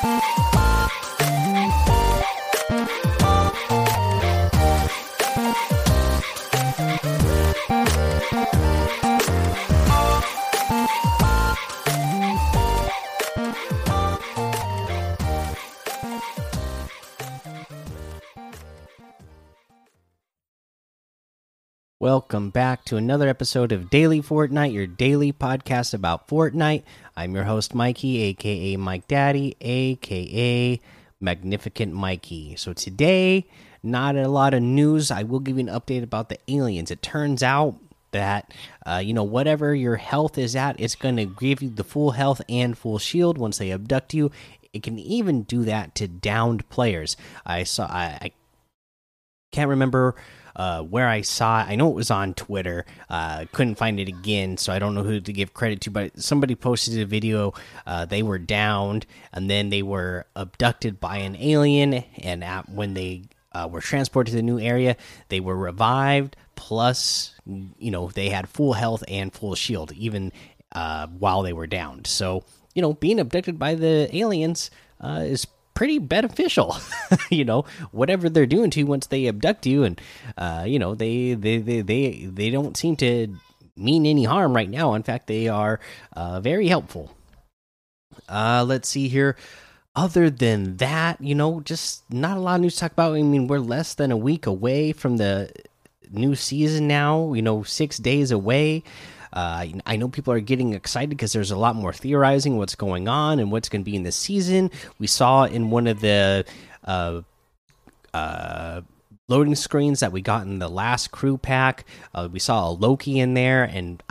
Thank you. Welcome back to another episode of Daily Fortnite, your daily podcast about Fortnite. I'm your host, Mikey, aka Mike Daddy, aka Magnificent Mikey. So today, not a lot of news. I will give you an update about the aliens. It turns out that uh, you know whatever your health is at, it's going to give you the full health and full shield once they abduct you. It can even do that to downed players. I saw. I, I can't remember uh, where I saw it. I know it was on Twitter. Uh, couldn't find it again, so I don't know who to give credit to. But somebody posted a video. Uh, they were downed, and then they were abducted by an alien. And at, when they uh, were transported to the new area, they were revived. Plus, you know, they had full health and full shield, even uh, while they were downed. So, you know, being abducted by the aliens uh, is pretty beneficial you know whatever they're doing to you once they abduct you. And uh you know they they they they, they don't seem to mean any harm right now. In fact they are uh very helpful. Uh let's see here. Other than that you know just not a lot of news to talk about. I mean we're less than a week away from the new season now you know six days away uh, I know people are getting excited because there's a lot more theorizing what's going on and what's going to be in the season. We saw in one of the uh, uh, loading screens that we got in the last crew pack, uh, we saw a Loki in there, and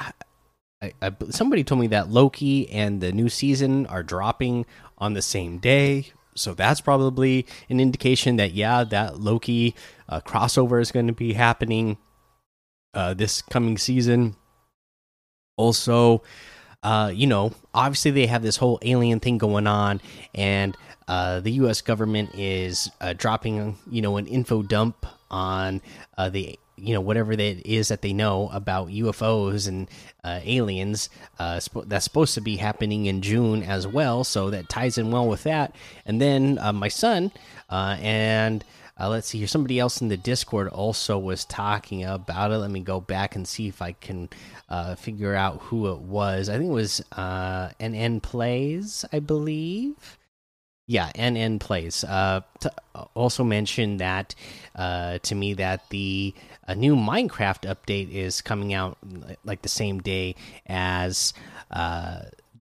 I, I, somebody told me that Loki and the new season are dropping on the same day. So that's probably an indication that yeah, that Loki uh, crossover is going to be happening uh, this coming season also uh, you know obviously they have this whole alien thing going on and uh, the us government is uh, dropping you know an info dump on uh, the you know whatever that is that they know about ufos and uh, aliens uh, that's supposed to be happening in june as well so that ties in well with that. And then my son and uh, let's see here. Somebody else in the Discord also was talking about it. Let me go back and see if I can uh, figure out who it was. I think it was uh, NN Plays, I believe. Yeah, NN Plays. Uh, also mentioned that uh, to me that the a new Minecraft update is coming out like the same day as uh,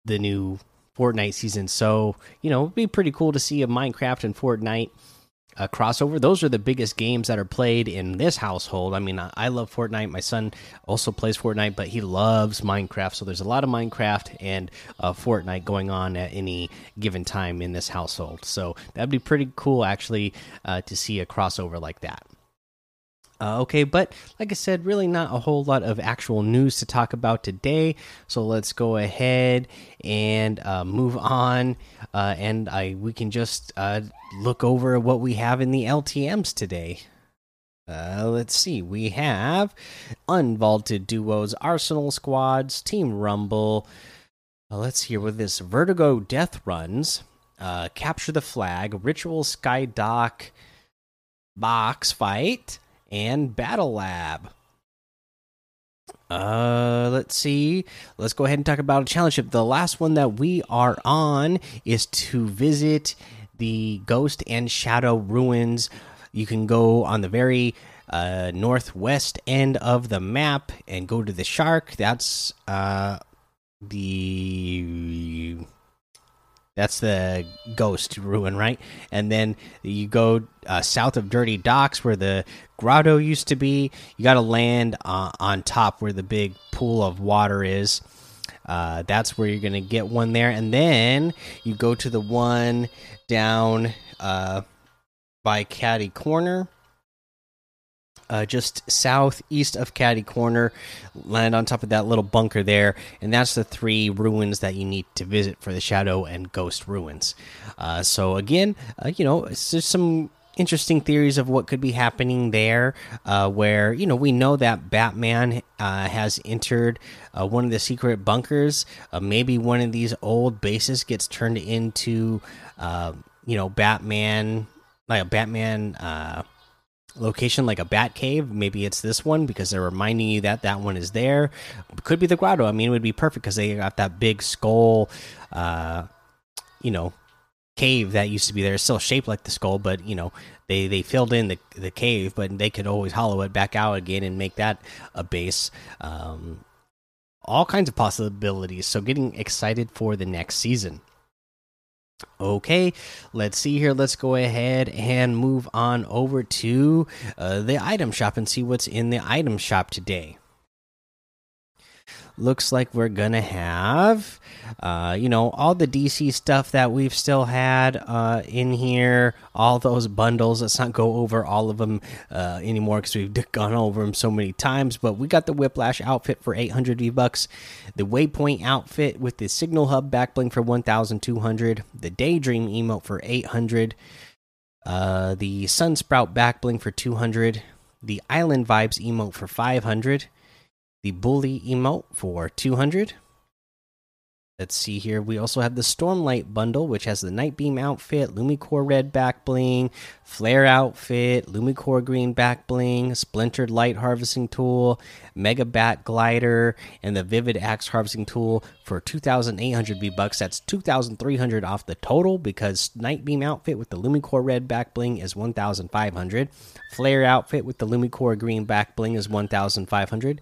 the new Fortnite season. So you know, it'd be pretty cool to see a Minecraft and Fortnite uh, crossover. Those are the biggest games that are played in this household. I mean, I, I, love Fortnite. My son also plays Fortnite, but he loves Minecraft. So there's a lot of Minecraft and uh, Fortnite going on at any given time in this household. So that'd be pretty cool, actually, uh, to see a crossover like that. Uh, okay, but like I said, really not a whole lot of actual news to talk about today. So let's go ahead and uh, move on, uh, and I we can just uh, look over what we have in the LTM's today. Uh, let's see, we have unvaulted duos, Arsenal squads, Team Rumble. Uh, let's hear with this Vertigo Death Runs, Capture the Flag, Ritual Sky Dock, Box Fight and Battle Lab. Uh, let's see. Let's go ahead and talk about a challenge ship. The last one that we are on is to visit the Ghost and Shadow ruins. You can go on the very uh, northwest end of the map and go to the shark. That's uh, the that's the ghost ruin, right? And then you go uh, south of Dirty Docks, where the grotto used to be. You got to land uh, on top where the big pool of water is. Uh, that's where you're gonna get one there, and then you go to the one down uh, by Catty Corner. Uh, just southeast of Catty Corner, land on top of that little bunker there, and that's the three ruins that you need to visit for the Shadow and Ghost ruins. Uh, so again, uh, you know, it's just some interesting theories of what could be happening there. Uh, where you know we know that Batman uh, has entered uh, one of the secret bunkers. Uh, maybe one of these old bases gets turned into uh, you know Batman, like a Batman uh, location like a bat cave. Maybe it's this one because they're reminding you that that one is there. Could be the grotto. I mean it would be perfect because they got that big skull uh you know cave that used to be there. It's still shaped like the skull but you know they they filled in the the cave but they could always hollow it back out again and make that a base. Um all kinds of possibilities. So getting excited for the next season Okay, let's see here. Let's go ahead and move on over to uh, the item shop and see what's in the item shop today looks like we're gonna have uh, you know all the dc stuff that we've still had uh, in here all those bundles. Let's not go over all of them uh, anymore because we've gone over them so many times but we got the whiplash outfit for 800 v bucks the waypoint outfit with the signal hub back bling for 1200 the daydream emote for 800 uh, the sunsprout back bling for 200 the island vibes emote for 500 the bully emote for 200 let's see here. We also have the stormlight bundle which has the night beam outfit lumicore red back bling flare outfit lumicore green back bling splintered light harvesting tool mega bat glider and the vivid axe harvesting tool for 2800 v bucks. That's 2300 off the total because night beam outfit with the lumicore red back bling is 1500 flare outfit with the lumicore green back bling is 1500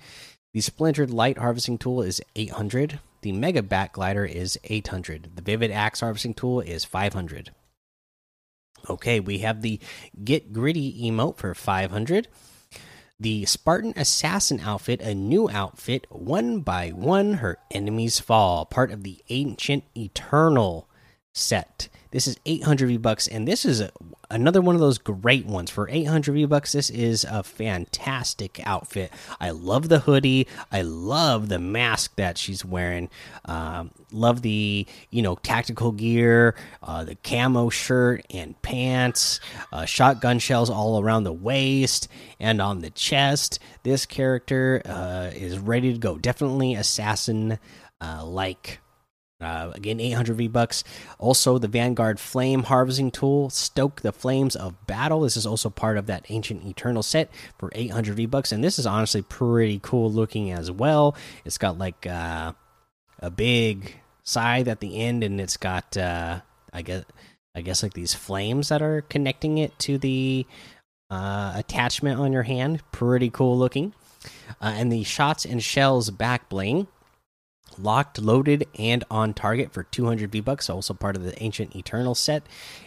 the Splintered Light Harvesting Tool is 800. The Mega Bat Glider is 800. The Vivid Axe Harvesting Tool is 500. Okay, we have the Get Gritty emote for 500. The Spartan Assassin outfit, a new outfit, one by one her enemies fall, part of the Ancient Eternal set. This is 800 V bucks, and this is a, another one of those great ones for 800 V bucks. This is a fantastic outfit. I love the hoodie. I love the mask that she's wearing. Um, love the you know tactical gear, uh, the camo shirt and pants, uh, shotgun shells all around the waist and on the chest. This character uh, is ready to go. Definitely assassin uh, like. Uh, again, 800 V bucks. Also, the Vanguard Flame Harvesting Tool, Stoke the Flames of Battle. This is also part of that Ancient Eternal set for 800 V bucks, and this is honestly pretty cool looking as well. It's got like uh, a big scythe at the end, and it's got uh, I guess I guess like these flames that are connecting it to the uh, attachment on your hand. Pretty cool looking. Uh, and the shots and shells back bling locked, loaded, and on target for 200 V bucks. Also part of the Ancient Eternal set,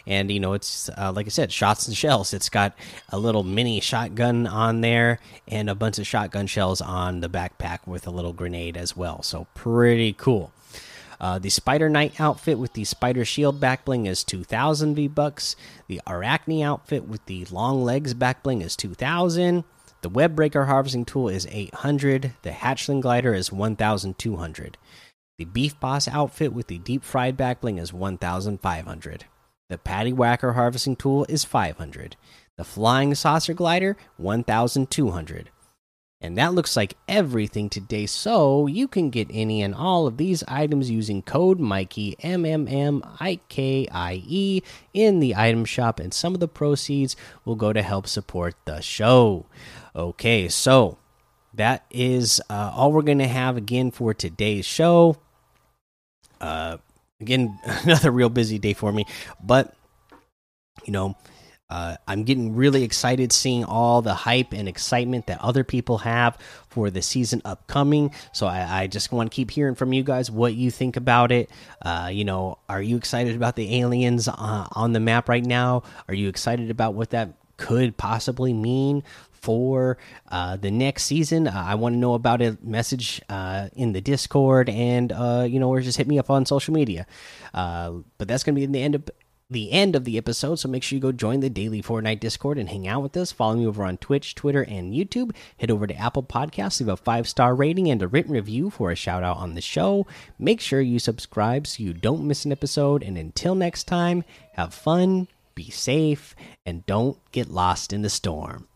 and you know it's uh, like I said, shots and shells. It's got a little mini shotgun on there and a bunch of shotgun shells on the backpack with a little grenade as well. So pretty cool. Uh, the Spider Knight outfit with the Spider Shield back bling is 2,000 V bucks. The Arachne outfit with the long legs back bling is 2,000. The web breaker harvesting tool is 800. The hatchling glider is 1200. The beef boss outfit with the deep fried backbling is 1500. The patty whacker harvesting tool is 500. The flying saucer glider 1200. And that looks like everything today. So you can get any and all of these items using code Mikey M M M I K I E in the item shop, and some of the proceeds will go to help support the show. Okay, so that is uh, all we're gonna have again for today's show. Uh, again, another real busy day for me, but you know uh, I'm getting really excited seeing all the hype and excitement that other people have for the season upcoming. So I, I just want to keep hearing from you guys what you think about it. Uh, you know, are you excited about the aliens uh, on the map right now? Are you excited about what that could possibly mean for uh, the next season. Uh, I want to know about it. Message uh, in the Discord, and uh, you know, or just hit me up on social media. Uh, but that's going to be the end of the end of the episode. So make sure you go join the daily Fortnite Discord and hang out with us. Follow me over on Twitch, Twitter, and YouTube. Head over to Apple Podcasts, leave a five star rating and a written review for a shout out on the show. Make sure you subscribe so you don't miss an episode. And until next time, have fun, be safe, and don't get lost in the storm.